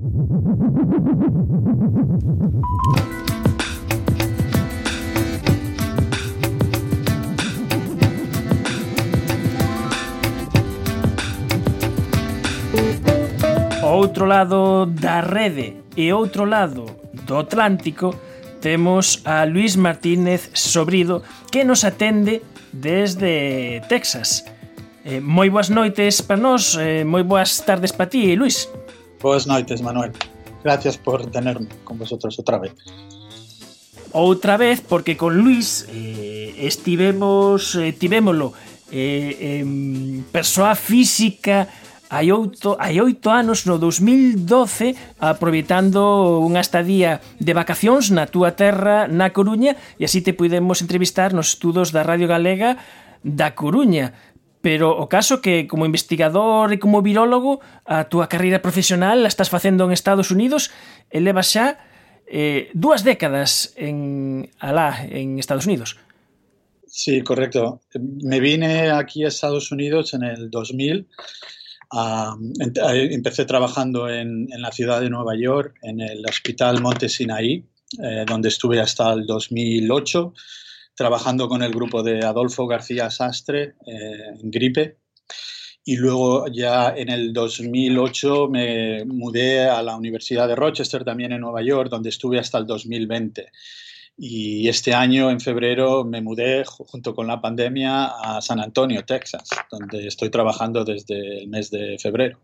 outro lado da rede e outro lado do Atlántico temos a Luis Martínez Sobrido que nos atende desde Texas. Eh, moi boas noites para nós, eh, moi boas tardes para ti, Luis. Boas noites, Manuel. Gracias por tenerme con vosotros outra vez. Outra vez, porque con Luis eh, estivemos, eh, tivémolo eh, en persoa física hai oito, hai oito anos, no 2012, aproveitando unha estadía de vacacións na túa terra, na Coruña, e así te pudemos entrevistar nos estudos da Radio Galega da Coruña. Pero o caso que como investigador e como virólogo a túa carreira profesional la estás facendo en Estados Unidos e levas xa eh, dúas décadas en alá, en Estados Unidos. Sí, correcto. Me vine aquí a Estados Unidos en el 2000 empecé trabajando en, la ciudad de Nueva York, en el Hospital Monte Sinaí, eh, donde estuve hasta el 2008, trabajando con el grupo de Adolfo García Sastre eh, en gripe. Y luego ya en el 2008 me mudé a la Universidad de Rochester, también en Nueva York, donde estuve hasta el 2020. Y este año, en febrero, me mudé junto con la pandemia a San Antonio, Texas, donde estoy trabajando desde el mes de febrero.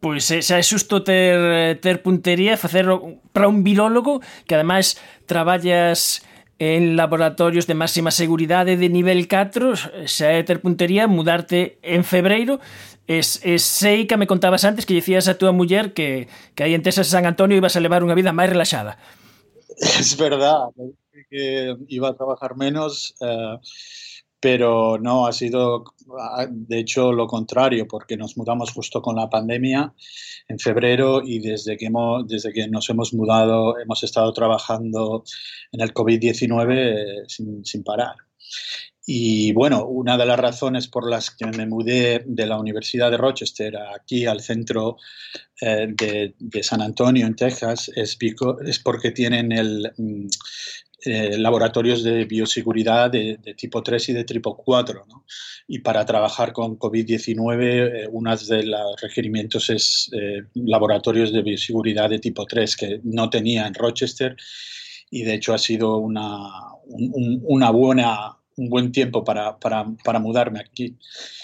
Pois xa é xusto ter, ter puntería, facer para un virólogo que ademais traballas en laboratorios de máxima seguridade de nivel 4 xa é ter puntería mudarte en febreiro. Es, es sei que me contabas antes que dicías a túa muller que, que aí en Tesas San Antonio ibas a levar unha vida máis relaxada. Es verdad que iba a trabajar menos eh, pero no, ha sido ah, de hecho lo contrario, porque nos mudamos justo con la pandemia en febrero y desde que, hemos, desde que nos hemos mudado hemos estado trabajando en el COVID-19 eh, sin, sin parar. Y bueno, una de las razones por las que me mudé de la Universidad de Rochester aquí al centro eh, de, San Antonio, en Texas, es, es porque tienen el, mm, eh, laboratorios de bioseguridad de, tipo 3 y de tipo 4. Y para trabajar con COVID-19, eh, uno de los requerimientos es laboratorios de bioseguridad de tipo 3 que no tenía en Rochester y de hecho ha sido una, una buena un buen tiempo para, para, para, mudarme aquí.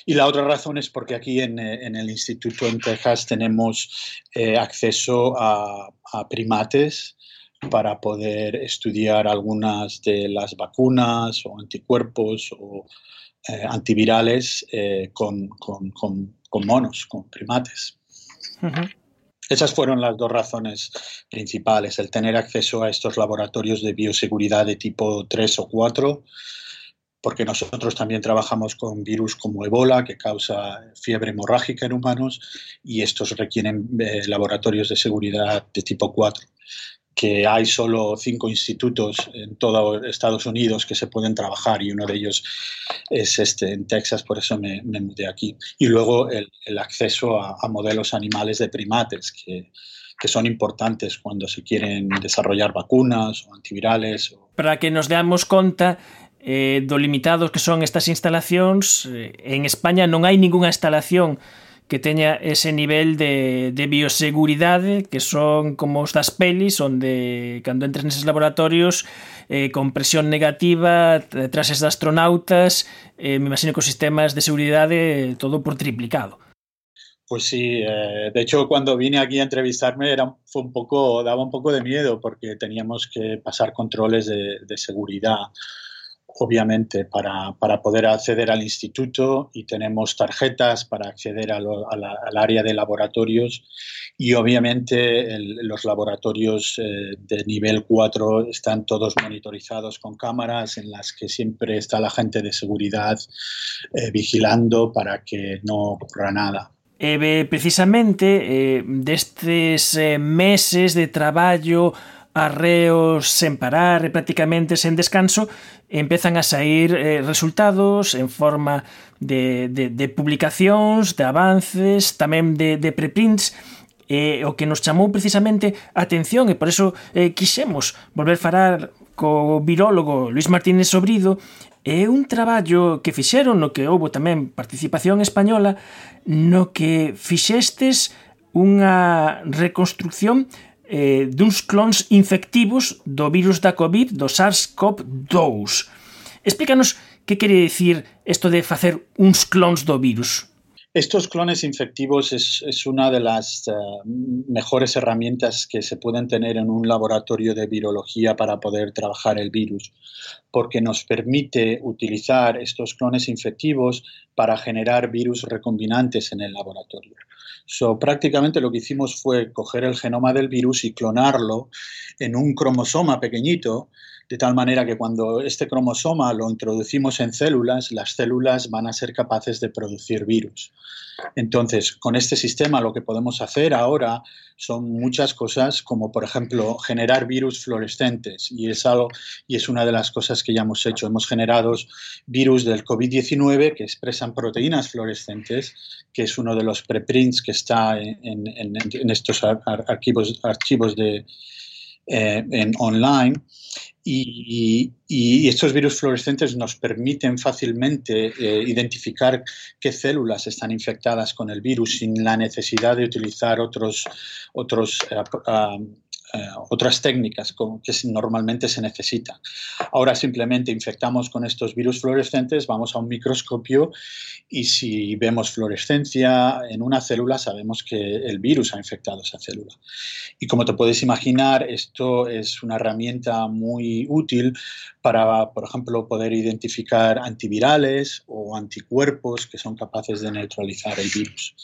Y la otra razón es porque aquí en, en el instituto en Texas tenemos eh, acceso a, primates para poder estudiar algunas de las vacunas o anticuerpos o eh, antivirales eh, con, con, con, con, monos, con primates. Uh -huh. Esas fueron las dos razones principales, el tener acceso a estos laboratorios de bioseguridad de tipo 3 o 4 porque nosotros también trabajamos con virus como Ebola, que causa fiebre hemorrágica en humanos, y estos requieren eh, laboratorios de seguridad de tipo 4 que hay solo cinco institutos en todo Estados Unidos que se pueden trabajar y uno de ellos es este en Texas, por eso me, me mudé aquí. Y luego el, el acceso a, a, modelos animales de primates que, que, son importantes cuando se quieren desarrollar vacunas o antivirales. O... Para que nos demos cuenta, eh, do limitados que son estas instalacións eh, en España non hai ningunha instalación que teña ese nivel de, de bioseguridade que son como os das pelis onde cando entres neses laboratorios eh, con presión negativa trases de astronautas eh, me imagino que os sistemas de seguridade todo por triplicado. Pues sí, eh, de hecho cuando vine aquí a entrevistarme era, fue un poco, daba un poco de miedo porque teníamos que pasar controles de, de seguridad obviamente, para, para, poder acceder al instituto y tenemos tarjetas para acceder a al área de laboratorios y obviamente los laboratorios eh, de nivel 4 están todos monitorizados con cámaras en las que siempre está la gente de seguridad eh, vigilando para que no ocurra nada. Eh, precisamente eh, destes eh, meses de traballo arreos sen parar e prácticamente sen descanso, empezan a sair eh, resultados en forma de, de, de publicacións, de avances, tamén de, de preprints, e o que nos chamou precisamente a atención e por eso eh, quixemos volver falar co virólogo Luis Martínez Sobrido é un traballo que fixeron no que houbo tamén participación española no que fixestes unha reconstrucción eh, duns clones infectivos do virus da COVID, do SARS-CoV-2. Explícanos que quere dicir isto de facer uns clones do virus. Estos clones infectivos es, una de las uh, mejores herramientas que se pueden tener en un laboratorio de virología para poder trabajar el virus, porque nos permite utilizar estos clones infectivos para generar virus recombinantes en el laboratorio. So, prácticamente lo que hicimos fue coger el genoma del virus y clonarlo en un cromosoma pequeñito, de tal manera que cuando este cromosoma lo introducimos en células, las células van a ser capaces de producir virus. Entonces, con este sistema lo que podemos hacer ahora son muchas cosas, como por ejemplo generar virus fluorescentes, y es, algo, y es una de las cosas que ya hemos hecho. Hemos generado virus del COVID-19 que expresan proteínas fluorescentes, que es uno de los preprints que está en, en, estos archivos, archivos de, eh, en online. Y, estos virus fluorescentes nos permiten fácilmente eh, identificar qué células están infectadas con el virus sin la necesidad de utilizar otros, otros uh, eh, otras técnicas que normalmente se necesitan. Ahora simplemente infectamos con estos virus fluorescentes, vamos a un microscopio y si vemos fluorescencia en una célula sabemos que el virus ha infectado esa célula. Y como te puedes imaginar, esto es una herramienta muy útil para, por ejemplo, poder identificar antivirales o anticuerpos que son capaces de neutralizar el virus.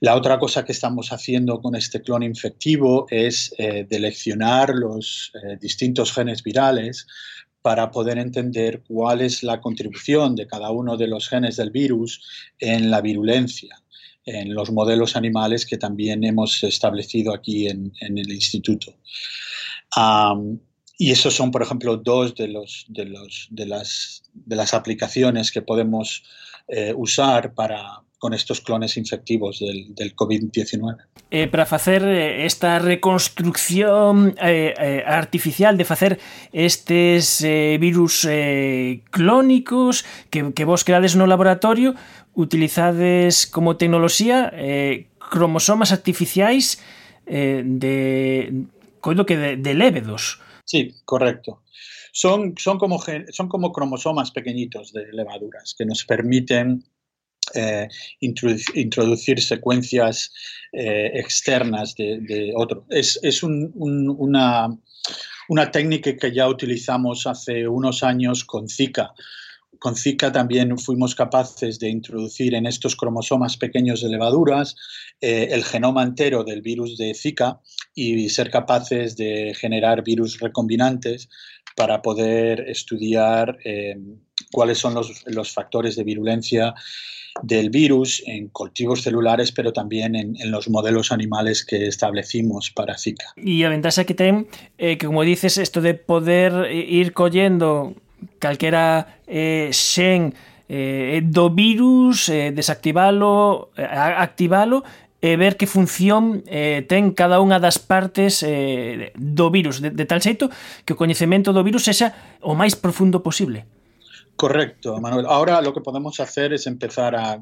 La otra cosa que estamos haciendo con este clon infectivo es eh, seleccionar los eh, distintos genes virales para poder entender cuál es la contribución de cada uno de los genes del virus en la virulencia en los modelos animales que también hemos establecido aquí en, el instituto. y esos son, por ejemplo, dos de, los, de, los, de, las, de las aplicaciones que podemos eh, usar para, con estos clones infectivos del, del COVID-19. Eh, para facer eh, esta reconstrucción eh, artificial de facer estes eh, virus clónicos que, que vos creades no laboratorio utilizades como tecnoloxía eh, cromosomas artificiais eh, de coido que de, de lévedos. Sí, correcto. Son, son, como, son como cromosomas pequeñitos de levaduras que nos permiten eh, introducir, secuencias eh, externas de, otro. Es, una, una, técnica que ya utilizamos hace unos años con Zika. Con Zika también fuimos capaces de introducir en estos cromosomas pequeños de levaduras eh, el genoma entero del virus de Zika y ser capaces de generar virus recombinantes para poder estudiar cuáles son los, los, factores de virulencia del virus en cultivos celulares, pero también en, en, los modelos animales que establecimos para Zika. Y a ventaja que ten, eh, que como dices, esto de poder ir collendo calquera eh, xen eh, do eh, eh, e ver que función eh, ten cada unha das partes eh, do virus, de, tal xeito que o coñecemento do virus sexa o máis profundo posible. Correcto, Manuel. Ahora lo que podemos hacer es empezar a,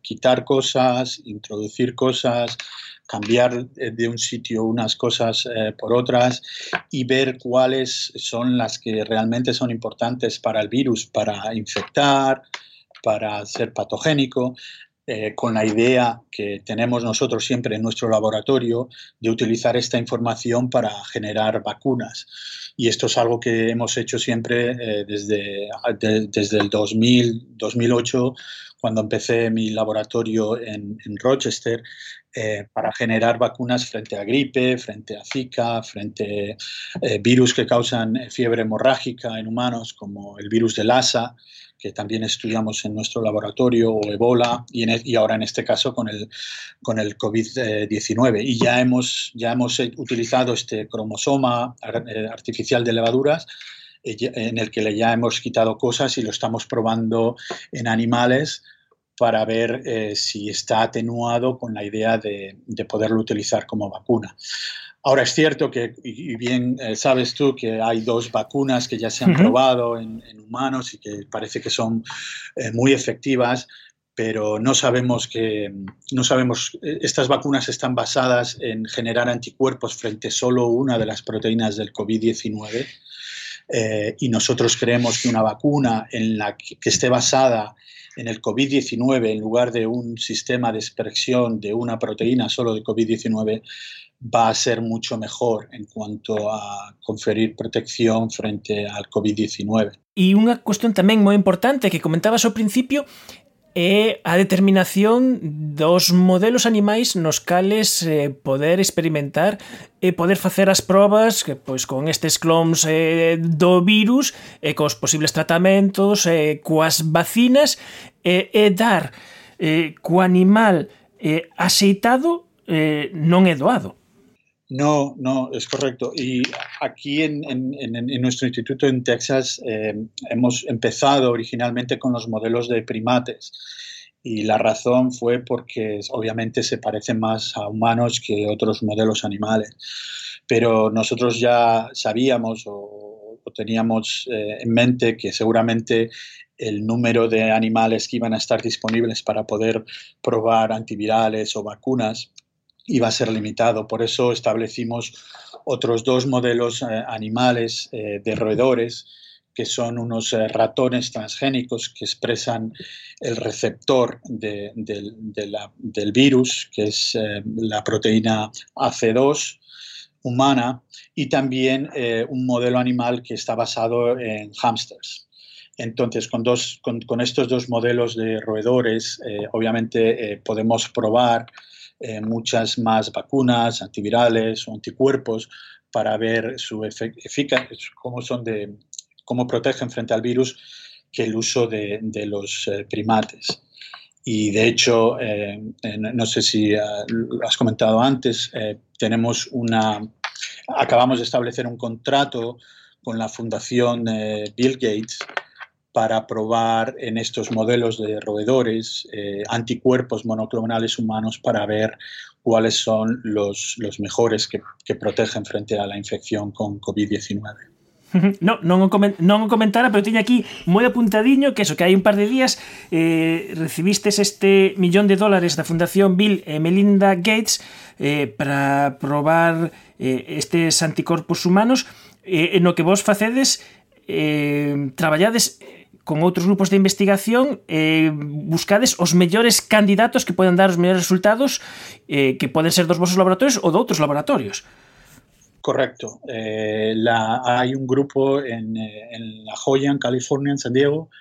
quitar cosas, introducir cosas, cambiar de un sitio unas cosas eh, por otras y ver cuáles son las que realmente son importantes para el virus, para infectar, para ser patogénico. Eh, con la idea que tenemos nosotros siempre en nuestro laboratorio de utilizar esta información para generar vacunas. Y esto es algo que hemos hecho siempre eh, desde, de, desde el 2000, 2008, cuando empecé mi laboratorio en, Rochester, eh, para generar vacunas frente a gripe, frente a Zika, frente a virus que causan fiebre hemorrágica en humanos, como el virus de Lassa, que también estudiamos en nuestro laboratorio, o Ebola, y, e, ahora en este caso con el, con el COVID-19. Y ya hemos, ya hemos utilizado este cromosoma eh, artificial de levaduras eh, en el que ya hemos quitado cosas y lo estamos probando en animales para ver eh, si está atenuado con la idea de, poderlo utilizar como vacuna. Ahora es cierto que, y bien eh, sabes tú, que hay dos vacunas que ya se han probado en, humanos y que parece que son eh, muy efectivas, pero no sabemos que no sabemos estas vacunas están basadas en generar anticuerpos frente solo una de las proteínas del COVID-19 y nosotros creemos que una vacuna en la que esté basada en el COVID-19, en lugar de un sistema de expresión de una proteína solo de COVID-19, va a ser mucho mejor en cuanto a conferir protección frente al COVID-19. Y una cuestión también muy importante que comentabas al principio é a determinación dos modelos animais nos cales eh, poder experimentar e poder facer as probas que pois con estes clones eh, do virus e cos posibles tratamentos e coas vacinas e, e dar eh, co animal eh, aceitado eh, non é doado. No, no, es correcto. Y aquí en, nuestro instituto en Texas eh, hemos empezado originalmente con los modelos de primates. Y la razón fue porque obviamente se parecen más a humanos que otros modelos animales. Pero nosotros ya sabíamos o, o teníamos eh, en mente que seguramente el número de animales que iban a estar disponibles para poder probar antivirales o vacunas iba a ser limitado. Por eso establecimos otros dos modelos eh, animales eh, de roedores, que son unos eh, ratones transgénicos que expresan el receptor del virus, que es la proteína AC2 humana, y también un modelo animal que está basado en hámsters. Entonces, con, dos, con, estos dos modelos de roedores, obviamente podemos probar eh, muchas más vacunas, antivirales o anticuerpos para ver su eficacia, cómo son de, cómo protegen frente al virus que el uso de, los eh, primates. Y de hecho, eh, no sé si lo has comentado antes, tenemos una, acabamos de establecer un contrato con la Fundación Bill Gates para probar en estos modelos de roedores eh, anticuerpos monoclonales humanos para ver cuáles son los, los mejores que, que, protegen frente a la infección con COVID-19. No, non o, comentara, pero tiña aquí moi apuntadiño que eso, que hai un par de días eh, recibistes este millón de dólares da Fundación Bill Melinda Gates eh, para probar eh, estes anticorpos humanos eh, no que vos facedes eh, con outros grupos de investigación eh, buscades os mellores candidatos que poden dar os mellores resultados eh, que poden ser dos vosos laboratorios ou de outros laboratorios. Correcto. Eh, hay un grupo en, eh, en, La Joya, en California, en San Diego,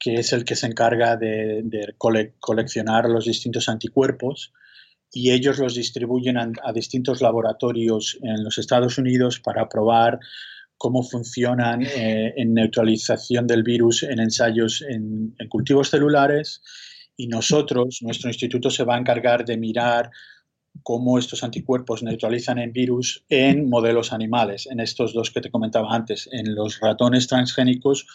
que es el que se encarga de, de cole, coleccionar los distintos anticuerpos y ellos los distribuyen a, a distintos laboratorios en los Estados Unidos para probar cómo funcionan eh, en neutralización del virus en ensayos en, cultivos celulares y nosotros, nuestro instituto se va a encargar de mirar cómo estos anticuerpos neutralizan el virus en modelos animales, en estos dos que te comentaba antes, en los ratones transgénicos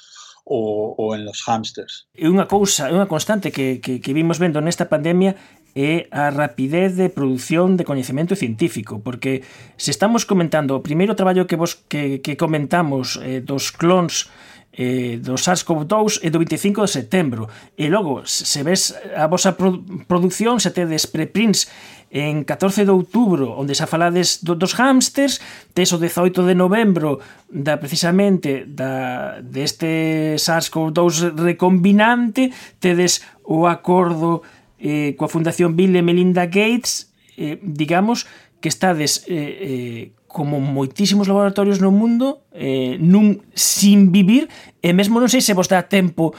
o, o en los hámsters. Unha cousa, unha constante que, que, que vimos vendo nesta pandemia é a rapidez de produción de coñecemento científico, porque se estamos comentando o primeiro traballo que vos que, que comentamos eh, dos clones eh, do SARS-CoV-2 é do 25 de setembro. E logo, se ves a vosa produ produción, se tedes preprints en 14 de outubro, onde xa falades do, dos hamsters, tes o 18 de novembro da precisamente da deste SARS-CoV-2 recombinante, tedes o acordo eh, coa Fundación Bill e Melinda Gates, eh, digamos que estades eh, eh, como moitísimos laboratorios no mundo eh, nun sin vivir e mesmo non sei se vos dá tempo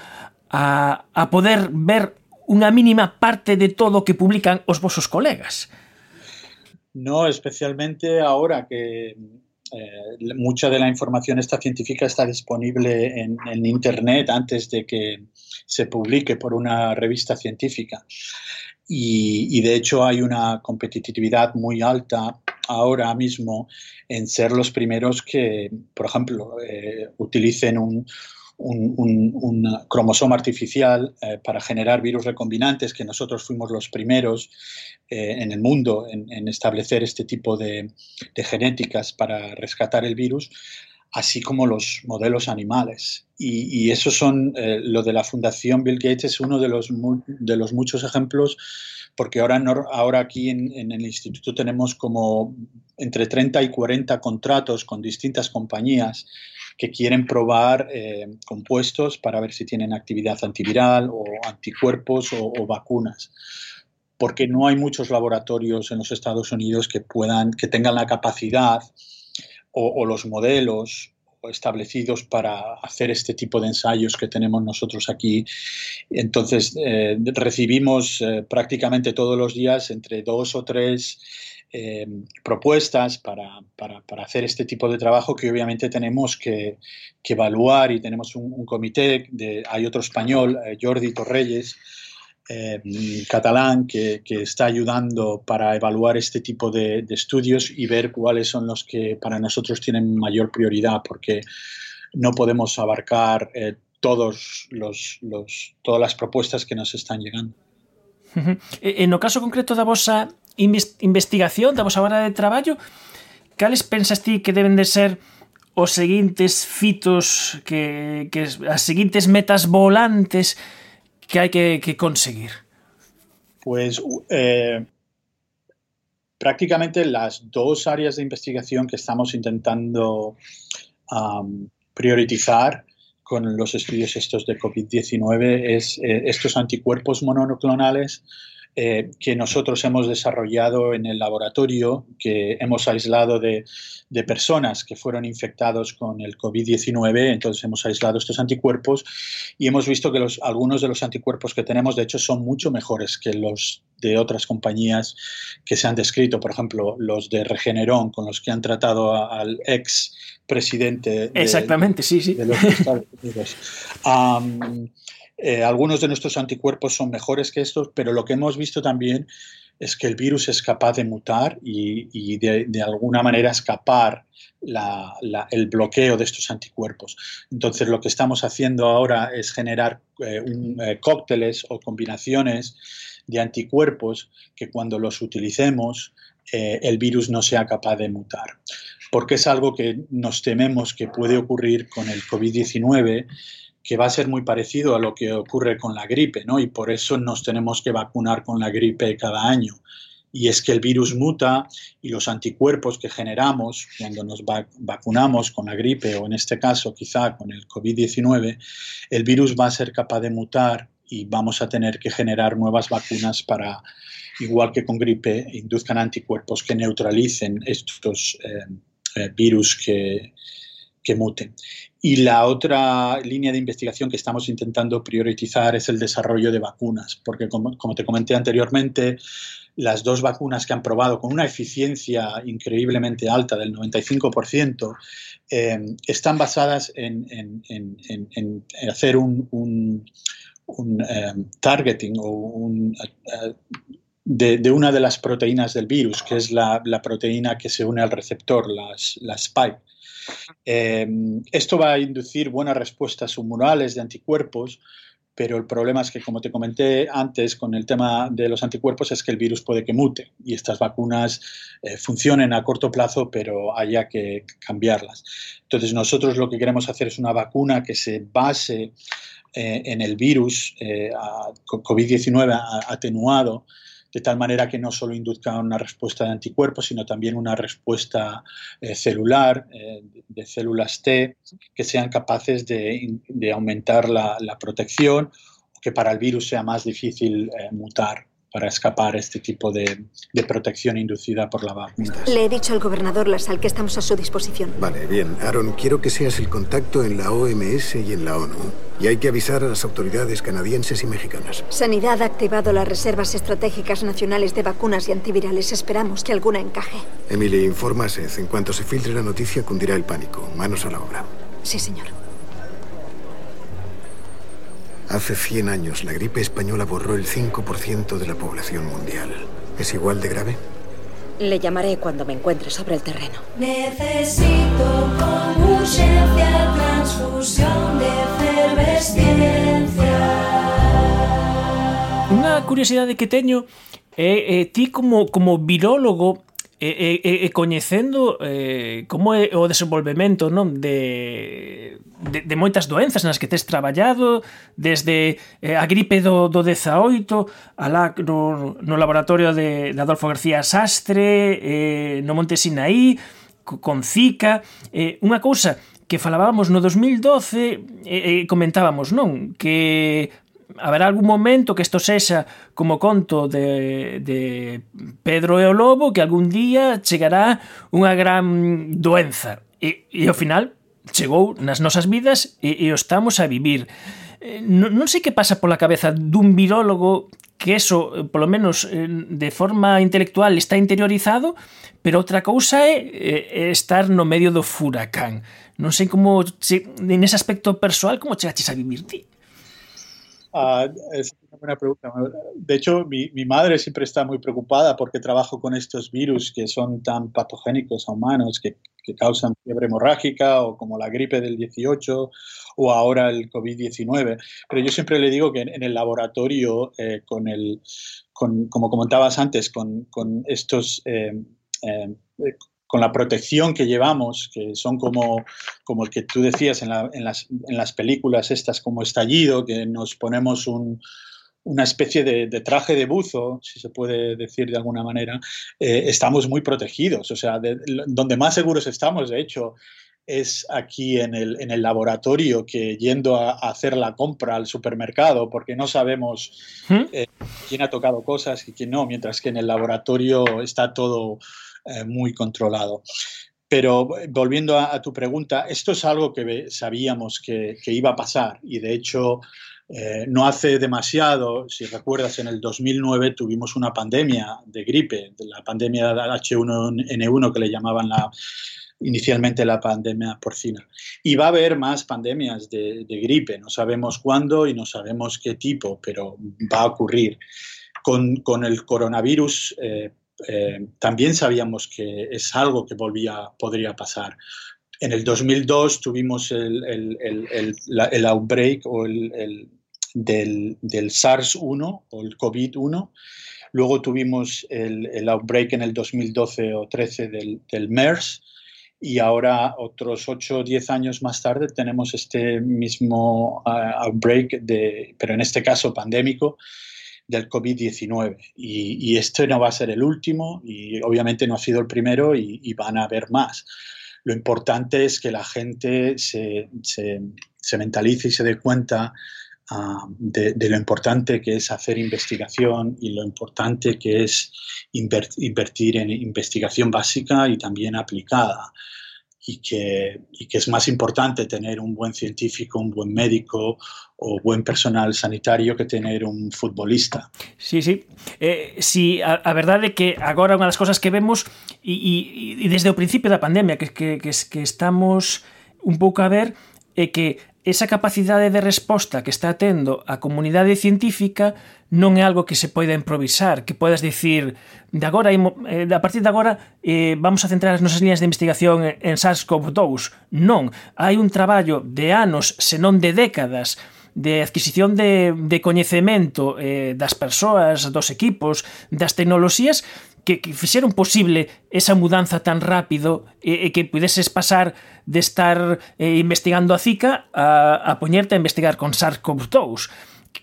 a, a poder ver unha mínima parte de todo o que publican os vosos colegas. No, especialmente ahora que eh, mucha de la información esta científica está disponible en, en Internet antes de que se publique por una revista científica. Y, y, de hecho hay una competitividad muy alta ahora mismo en ser los primeros que, por ejemplo, eh, utilicen un, un, cromosoma artificial eh, para generar virus recombinantes, que nosotros fuimos los primeros eh, en el mundo en, establecer este tipo de, genéticas para rescatar el virus, así como los modelos animales. Y, eso son, eh, lo de la Fundación Bill Gates es uno de los, de los muchos ejemplos, porque ahora, ahora aquí en, en el instituto tenemos como entre 30 y 40 contratos con distintas compañías que quieren probar eh, compuestos para ver si tienen actividad antiviral o anticuerpos o, vacunas porque no hay muchos laboratorios en los Estados Unidos que puedan, que tengan la capacidad o, los modelos establecidos para hacer este tipo de ensayos que tenemos nosotros aquí. Entonces, eh, recibimos eh, prácticamente todos los días entre dos o tres eh, propuestas para, hacer este tipo de trabajo que obviamente tenemos que, evaluar y tenemos un, comité, hay otro español, eh, Jordi Torreyes, eh, catalán, que, está ayudando para evaluar este tipo de, estudios y ver cuáles son los que para nosotros tienen mayor prioridad, porque no podemos abarcar todos los, los, todas las propuestas que nos están llegando. En el caso concreto de vosa investigación, da vosa hora de traballo, cales pensas ti que deben de ser os seguintes fitos que, que as metas volantes que hai que, que conseguir? Pues eh, prácticamente las dos áreas de investigación que estamos intentando um, priorizar con los estudios estos de COVID-19 es eh, estos anticuerpos monoclonales eh, que nosotros hemos desarrollado en el laboratorio, que hemos aislado de, personas que fueron infectados con el COVID-19, entonces hemos aislado estos anticuerpos y hemos visto que los, algunos de los anticuerpos que tenemos, de hecho, son mucho mejores que los de otras compañías que se han descrito, por ejemplo, los de Regeneron, con los que han tratado al ex presidente de, Exactamente, sí, sí. los Estados Unidos. Eh, algunos de nuestros anticuerpos son mejores que estos, pero lo que hemos visto también es que el virus es capaz de mutar y, de, alguna manera escapar el bloqueo de estos anticuerpos. Entonces lo que estamos haciendo ahora es generar eh, eh, cócteles o combinaciones de anticuerpos que cuando los utilicemos el virus no sea capaz de mutar. Porque es algo que nos tememos que puede ocurrir con el COVID-19 que va a ser muy parecido a lo que ocurre con la gripe, ¿no? Y por eso nos tenemos que vacunar con la gripe cada año. Y es que el virus muta y los anticuerpos que generamos cuando nos vacunamos con la gripe o en este caso quizá con el COVID-19, el virus va a ser capaz de mutar y vamos a tener que generar nuevas vacunas para, igual que con gripe, induzcan anticuerpos que neutralicen estos eh, eh, virus que, que muten. Y la otra línea de investigación que estamos intentando priorizar es el desarrollo de vacunas, porque como, te comenté anteriormente, las dos vacunas que han probado con una eficiencia increíblemente alta del 95% eh, están basadas en, hacer un, eh, targeting o eh, de, una de las proteínas del virus, que es la, proteína que se une al receptor, las, la spike. Em, esto va a inducir buenas respuestas humorales de anticuerpos, pero el problema es que, como te comenté antes con el tema de los anticuerpos, es que el virus puede que mute y estas vacunas eh, funcionen a corto plazo, pero haya que cambiarlas. Entonces, nosotros lo que queremos hacer es una vacuna que se base eh, en el virus eh, COVID-19 atenuado de tal manera que no solo induzca una respuesta de anticuerpos, sino también una respuesta eh, celular eh, de células T que sean capaces de, aumentar la, protección o que para el virus sea más difícil eh, mutar para escapar este tipo de, protección inducida por la vacuna. Le he dicho al gobernador Lasal que estamos a su disposición. Vale, bien. Aaron, quiero que seas el contacto en la OMS y en la ONU. Y hay que avisar a las autoridades canadienses y mexicanas. Sanidad ha activado las reservas estratégicas nacionales de vacunas y antivirales. Esperamos que alguna encaje. Emily, informa a Seth. En cuanto se filtre la noticia, cundirá el pánico. Manos a la obra. Sí, señor. Hace 100 años la gripe española borró el 5% de la población mundial. ¿Es igual de grave? Le llamaré cuando me encuentre sobre el terreno. Necesito con urgencia transfusión de efervesciencia. Unha curiosidade que teño é, é ti como, como virólogo e, e, e coñecendo eh, como é o desenvolvemento non de, de, de moitas doenzas nas que tes traballado desde eh, a gripe do, do 18 alá no, no laboratorio de, de Adolfo García Sastre eh, no Monte Sinaí con Zika eh, unha cousa que falábamos no 2012 e, eh, e comentábamos non que haberá algún momento que isto sexa como conto de, de Pedro e o Lobo que algún día chegará unha gran doenza e, e ao final chegou nas nosas vidas e, e o estamos a vivir eh, non, non sei que pasa pola cabeza dun virólogo que eso, eh, polo menos eh, de forma intelectual, está interiorizado, pero outra cousa é estar no medio do furacán. Non sei como, en ese aspecto persoal, como chegaches a vivir ti. Ah, es una buena pregunta. De hecho, mi, mi, madre siempre está muy preocupada porque trabajo con estos virus que son tan patogénicos a humanos, que, que causan fiebre hemorrágica o como la gripe del 18 o ahora el COVID-19. Pero yo siempre le digo que en, el laboratorio, eh, con el, con, como comentabas antes, con, con estos... Eh, eh, con la protección que llevamos, que son como, como el que tú decías en, la, en, las, en las, películas estas como estallido, que nos ponemos un, una especie de, de, traje de buzo, si se puede decir de alguna manera, eh, estamos muy protegidos. O sea, de, donde más seguros estamos, de hecho, es aquí en el, en el laboratorio que yendo a, a, hacer la compra al supermercado, porque no sabemos ¿Mm? eh, quién ha tocado cosas y quién no, mientras que en el laboratorio está todo eh, muy controlado. Pero volviendo a, tu pregunta, esto es algo que sabíamos que, iba a pasar y de hecho eh, no hace demasiado, si recuerdas, en el 2009 tuvimos una pandemia de gripe, de la pandemia H1N1 que le llamaban la, inicialmente la pandemia porcina. Y va a haber más pandemias de, de, gripe, no sabemos cuándo y no sabemos qué tipo, pero va a ocurrir. Con, el coronavirus eh, eh, también sabíamos que es algo que volvía, podría pasar. En el 2002 tuvimos el, el, el, el outbreak o del, del SARS-1 o el COVID-1. Luego tuvimos el, outbreak en el 2012 o 13 del, del MERS y ahora otros 8 o 10 años más tarde tenemos este mismo uh, outbreak, de, pero en este caso pandémico, del COVID-19. Y, y, este no va a ser el último y obviamente no ha sido el primero y, y van a haber más. Lo importante es que la gente se, se, se mentalice y se dé cuenta uh, de, de, lo importante que es hacer investigación y lo importante que es invertir en investigación básica y también aplicada. Y que, y que, es más importante tener un buen científico, un buen médico o buen personal sanitario que tener un futbolista. Sí, sí. Eh, sí, a, a verdade que agora unha das cosas que vemos e, e, e desde o principio da pandemia que, que, que, que estamos un pouco a ver é que esa capacidade de resposta que está tendo a comunidade científica non é algo que se poida improvisar, que podas dicir de agora eh, a partir de agora eh, vamos a centrar as nosas líneas de investigación en SARS-CoV-2. Non, hai un traballo de anos, senón de décadas, de adquisición de, de coñecemento eh, das persoas, dos equipos, das tecnoloxías que, que fixeron posible esa mudanza tan rápido e, e que pudeses pasar de estar eh, investigando a Zika a, a poñerte a investigar con SARS-CoV-2.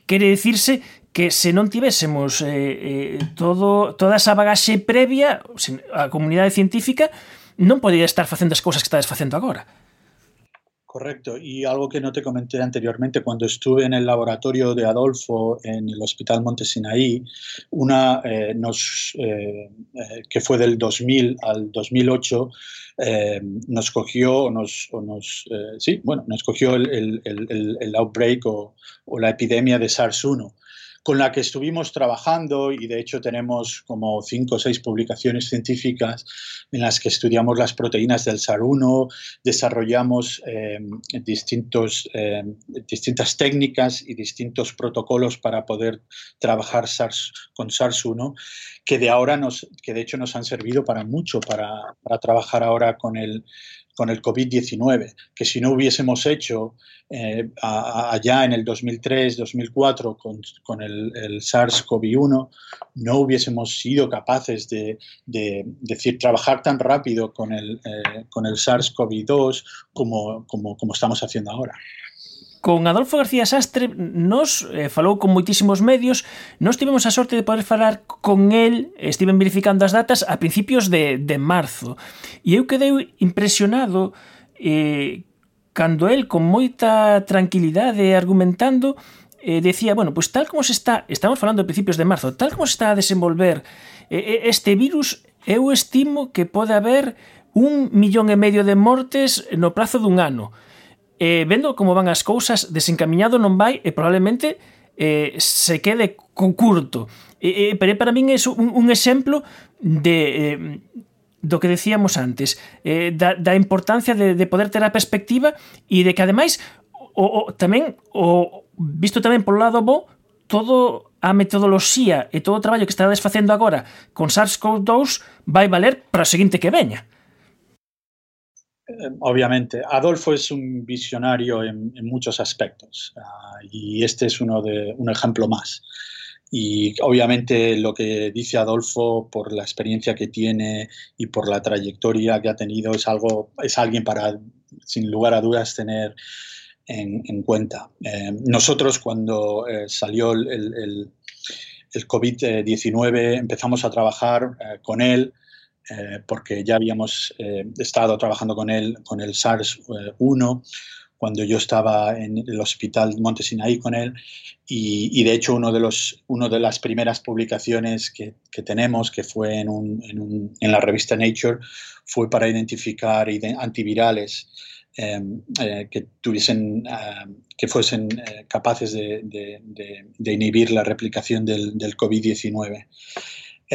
Quere dicirse que se non tivésemos eh, eh, todo, toda esa bagaxe previa, a comunidade científica non podía estar facendo as cousas que estades facendo agora. Correcto. Y algo que no te comenté anteriormente, cuando estuve en el laboratorio de Adolfo en el Hospital Montesinaí, una eh, nos, eh, eh, que fue del 2000 al 2008, eh, nos cogió, nos, o nos, eh, sí, bueno, nos cogió el, el, el, el outbreak o, o, la epidemia de SARS-1 con la que estuvimos trabajando y de hecho tenemos como cinco o seis publicaciones científicas en las que estudiamos las proteínas del SAR1, desarrollamos eh, distintos, eh, distintas técnicas y distintos protocolos para poder trabajar SARS, con SARS-1 que de ahora nos, que de hecho nos han servido para mucho para, para trabajar ahora con el, con el COVID-19, que si no hubiésemos hecho eh, allá en el 2003-2004 con, con, el, el SARS-CoV-1, no hubiésemos sido capaces de, de, decir, trabajar tan rápido con el, eh, con el SARS-CoV-2 como, como, como estamos haciendo ahora. con Adolfo García Sastre nos eh, falou con moitísimos medios, nos tivemos a sorte de poder falar con el, estiven verificando as datas a principios de, de marzo. E eu quedei impresionado eh, cando el con moita tranquilidade argumentando eh, decía, bueno, pues tal como se está, estamos falando de principios de marzo, tal como se está a desenvolver eh, eh, este virus, eu estimo que pode haber un millón e medio de mortes no prazo dun ano eh, vendo como van as cousas, desencaminhado non vai e probablemente eh, se quede con curto. Eh, eh, pero para min é un, un exemplo de... Eh, do que decíamos antes, eh, da, da importancia de, de poder ter a perspectiva e de que ademais o, o, tamén o, visto tamén polo lado bo todo a metodoloxía e todo o traballo que estades facendo agora con SARS-CoV-2 vai valer para o seguinte que veña. Eh, obviamente, Adolfo es un visionario en, muchos aspectos uh, y este es uno de un ejemplo más. Y obviamente lo que dice Adolfo por la experiencia que tiene y por la trayectoria que ha tenido es algo es alguien para sin lugar a dudas tener en, en cuenta. Eh, nosotros cuando eh, salió el, el, el COVID-19 empezamos a trabajar con él eh, porque ya habíamos eh, estado trabajando con él, con el SARS-1, cuando yo estaba en el hospital Monte Sinaí con él, y, y, de hecho uno de, los, uno de las primeras publicaciones que, que tenemos, que fue en, un, en, un, en, la revista Nature, fue para identificar antivirales eh, eh, que tuviesen, eh, que fuesen capaces de, de, de, de, inhibir la replicación del, del COVID-19.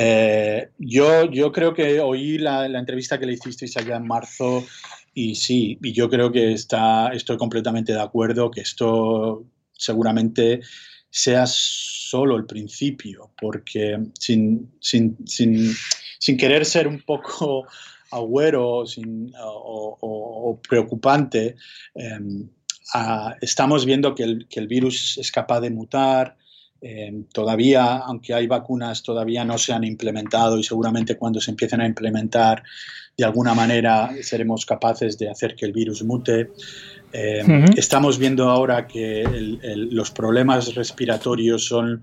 Eh, yo, creo que oí la, entrevista que le hicisteis allá en marzo y sí, y yo creo que estoy completamente de acuerdo que esto seguramente sea solo el principio, porque sin, querer ser un poco agüero o, preocupante, eh, a, estamos viendo que el virus es capaz de mutar, eh, todavía, aunque hay vacunas, todavía no se han implementado y seguramente cuando se empiecen a implementar, de alguna manera seremos capaces de hacer que el virus mute. Eh, uh -huh. Estamos viendo ahora que el, el, los problemas respiratorios son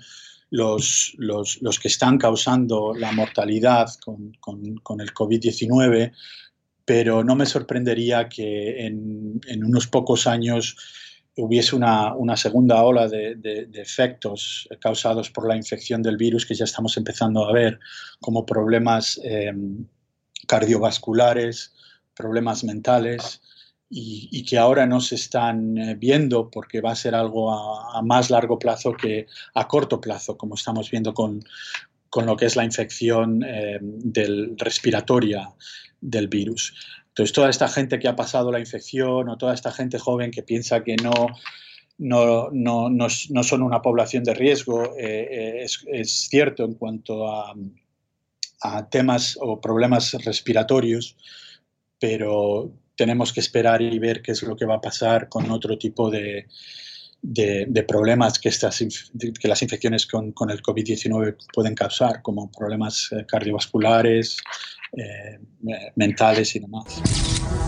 los, los, los, que están causando la mortalidad con, con, con el COVID-19, pero no me sorprendería que en, en unos pocos años hubiese una, segunda ola de, efectos causados por la infección del virus que ya estamos empezando a ver, como problemas eh, cardiovasculares, problemas mentales, y, que ahora no se están eh, viendo porque va a ser algo a, más largo plazo que a corto plazo, como estamos viendo con, con lo que es la infección eh, del respiratoria del virus. Entonces, toda esta gente que ha pasado la infección o toda esta gente joven que piensa que no, no, no, no, no son una población de riesgo, eh, es, es, cierto en cuanto a, temas o problemas respiratorios, pero tenemos que esperar y ver qué es lo que va a pasar con otro tipo de, de, de problemas que, estas, que las infecciones con, con el COVID-19 pueden causar, como problemas eh, cardiovasculares, eh, mentales y demás.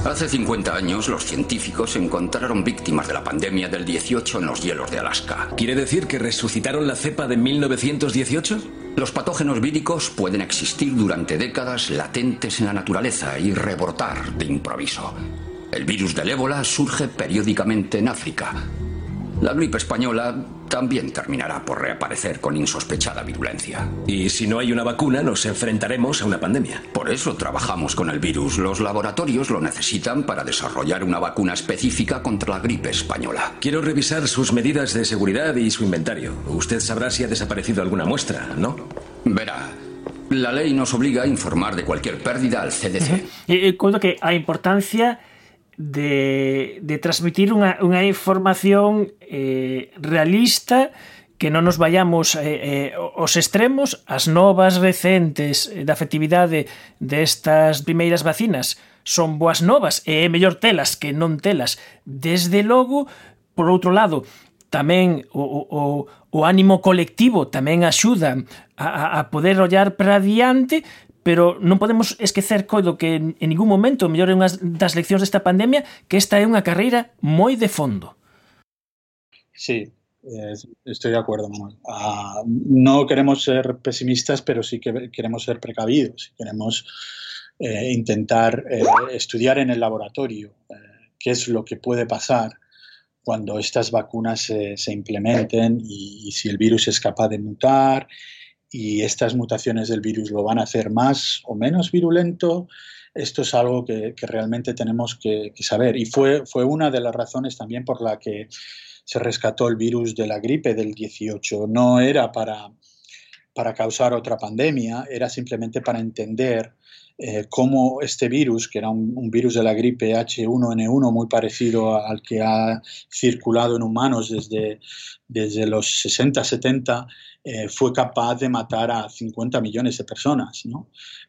Hace 50 años los científicos encontraron víctimas de la pandemia del 18 en los hielos de Alaska. ¿Quiere decir que resucitaron la cepa de 1918? Los patógenos víricos pueden existir durante décadas latentes en la naturaleza y rebrotar de improviso. El virus del ébola surge periódicamente en África. La gripe española también terminará por reaparecer con insospechada virulencia. Y si no hay una vacuna, nos enfrentaremos a una pandemia. Por eso trabajamos con el virus. Los laboratorios lo necesitan para desarrollar una vacuna específica contra la gripe española. Quiero revisar sus medidas de seguridad y su inventario. Usted sabrá si ha desaparecido alguna muestra, ¿no? Verá, la ley nos obliga a informar de cualquier pérdida al CDC. E conto que a importancia de, de transmitir unha, unha información eh, realista que non nos vayamos eh, eh, os extremos, as novas recentes eh, da efectividade destas primeiras vacinas son boas novas e é mellor telas que non telas. Desde logo, por outro lado, tamén o, o, o ánimo colectivo tamén axuda a, a poder ollar para diante, pero non podemos esquecer coido que en, ningún momento, mellor é unha das leccións desta pandemia, que esta é unha carreira moi de fondo. Sí, estoy de acuerdo, Manuel. Uh, no queremos ser pesimistas, pero sí que queremos ser precavidos. Queremos eh, intentar eh, estudiar en el laboratorio eh, qué es lo que puede pasar cuando estas vacunas se implementen y, y si el virus es capaz de mutar y estas mutaciones del virus lo van a hacer más o menos virulento, esto es algo que, realmente tenemos que, saber. Y fue, fue una de las razones también por la que se rescató el virus de la gripe del 18. No era para, para causar otra pandemia, era simplemente para entender eh, cómo este virus, que era un, un, virus de la gripe H1N1 muy parecido al que ha circulado en humanos desde, desde los 60, 70, eh, fue capaz de matar a 50 millones de personas.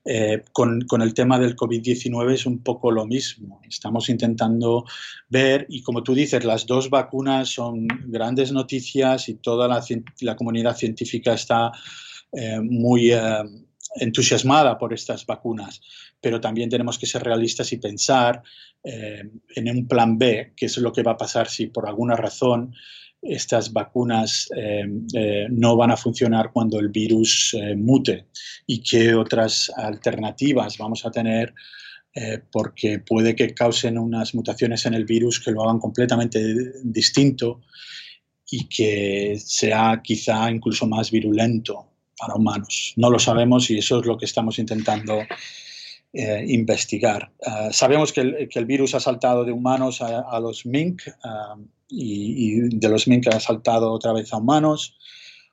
Eh, con, el tema del COVID-19 es un poco lo mismo. Estamos intentando ver, y como tú dices, las dos vacunas son grandes noticias y toda la, comunidad científica está eh, muy entusiasmada por estas vacunas, pero también tenemos que ser realistas y pensar en un plan B, que es lo que va a pasar si por alguna razón estas vacunas eh, eh, no van a funcionar cuando el virus eh, mute y qué otras alternativas vamos a tener eh, porque puede que causen unas mutaciones en el virus que lo hagan completamente distinto y que sea quizá incluso más virulento para humanos. No lo sabemos y eso es lo que estamos intentando investigar. Uh, sabemos que el, virus ha saltado de humanos a, los mink uh, y, de los mink ha saltado otra vez a humanos.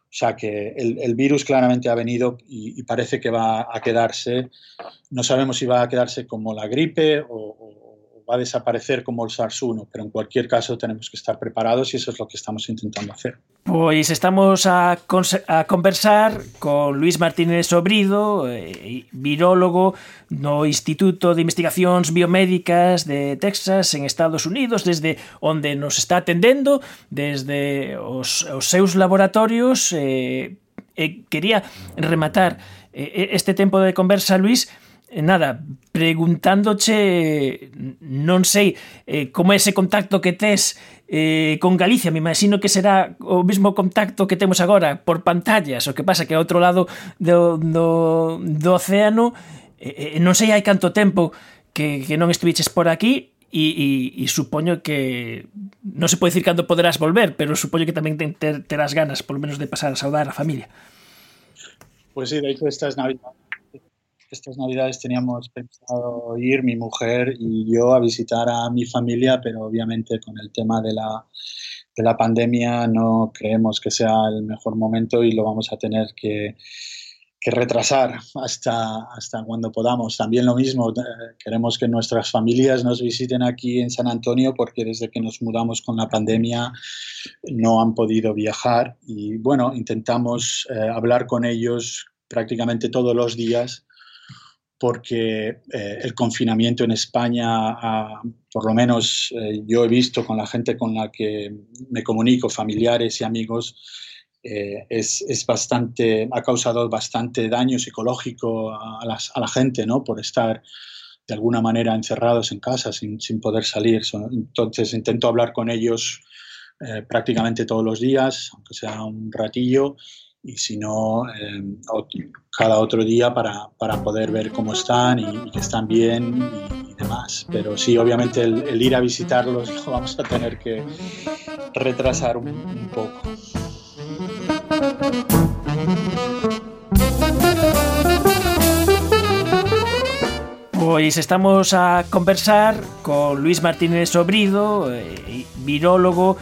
O sea que el, virus claramente ha venido y, parece que va a quedarse. No sabemos si va a quedarse como la gripe o va a desaparecer como el SARS-1, pero en cualquier caso tenemos que estar preparados y eso es lo que estamos intentando hacer. Pois estamos a, a conversar con Luis Martínez Obrido, eh, virólogo no Instituto de Investigacións Biomédicas de Texas en Estados Unidos, desde onde nos está atendendo, desde os, os seus laboratorios. Eh, eh, quería rematar eh, este tempo de conversa, Luis, eh, Eh, nada, preguntándoche, non sei, eh, como é ese contacto que tes eh, con Galicia, me imagino que será o mesmo contacto que temos agora por pantallas, o que pasa que ao outro lado do, do, do océano, eh, eh non sei hai canto tempo que, que non estuviches por aquí, E, e, e supoño que non se pode dicir cando poderás volver, pero supoño que tamén ter, terás ganas, polo menos, de pasar a saudar a familia. Pois pues sí, de hecho, estas navidades estas navidades teníamos pensado ir mi mujer y yo a visitar a mi familia, pero obviamente con el tema de la, de la pandemia no creemos que sea el mejor momento y lo vamos a tener que, que retrasar hasta, hasta cuando podamos. También lo mismo, eh, queremos que nuestras familias nos visiten aquí en San Antonio porque desde que nos mudamos con la pandemia no han podido viajar y bueno, intentamos eh, hablar con ellos prácticamente todos los días porque eh, el confinamiento en España, por lo menos eh, yo he visto con la gente con la que me comunico, familiares y amigos, eh, es, es, bastante, ha causado bastante daño psicológico a, a, la gente, ¿no? Por estar de alguna manera encerrados en casa sin, sin poder salir. Entonces intento hablar con ellos prácticamente todos los días, aunque sea un ratillo, y si no, eh, cada otro día para, para, poder ver cómo están y, que están bien y, demás. Pero sí, obviamente el, ir a visitarlos lo vamos a tener que retrasar un poco. Pois estamos a conversar con Luis Martínez Sobrido, eh, virólogo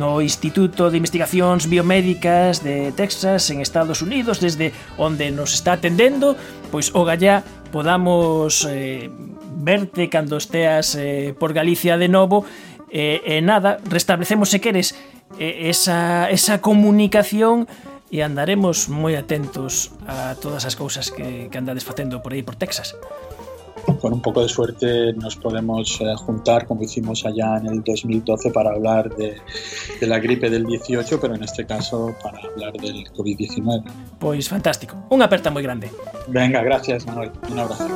no Instituto de Investigacións Biomédicas de Texas en Estados Unidos, desde onde nos está atendendo, pois o gallá podamos eh, verte cando esteas eh, por Galicia de novo e eh, eh, nada, restablecemos se queres eh, esa, esa comunicación e andaremos moi atentos a todas as cousas que, que andades facendo por aí por Texas. Con un poco de suerte nos podemos eh, juntar, como hicimos allá en el 2012, para hablar de, de, la gripe del 18, pero en este caso para hablar del COVID-19. Pues fantástico. Un aperta muy grande. Venga, gracias, Manuel. Un abrazo.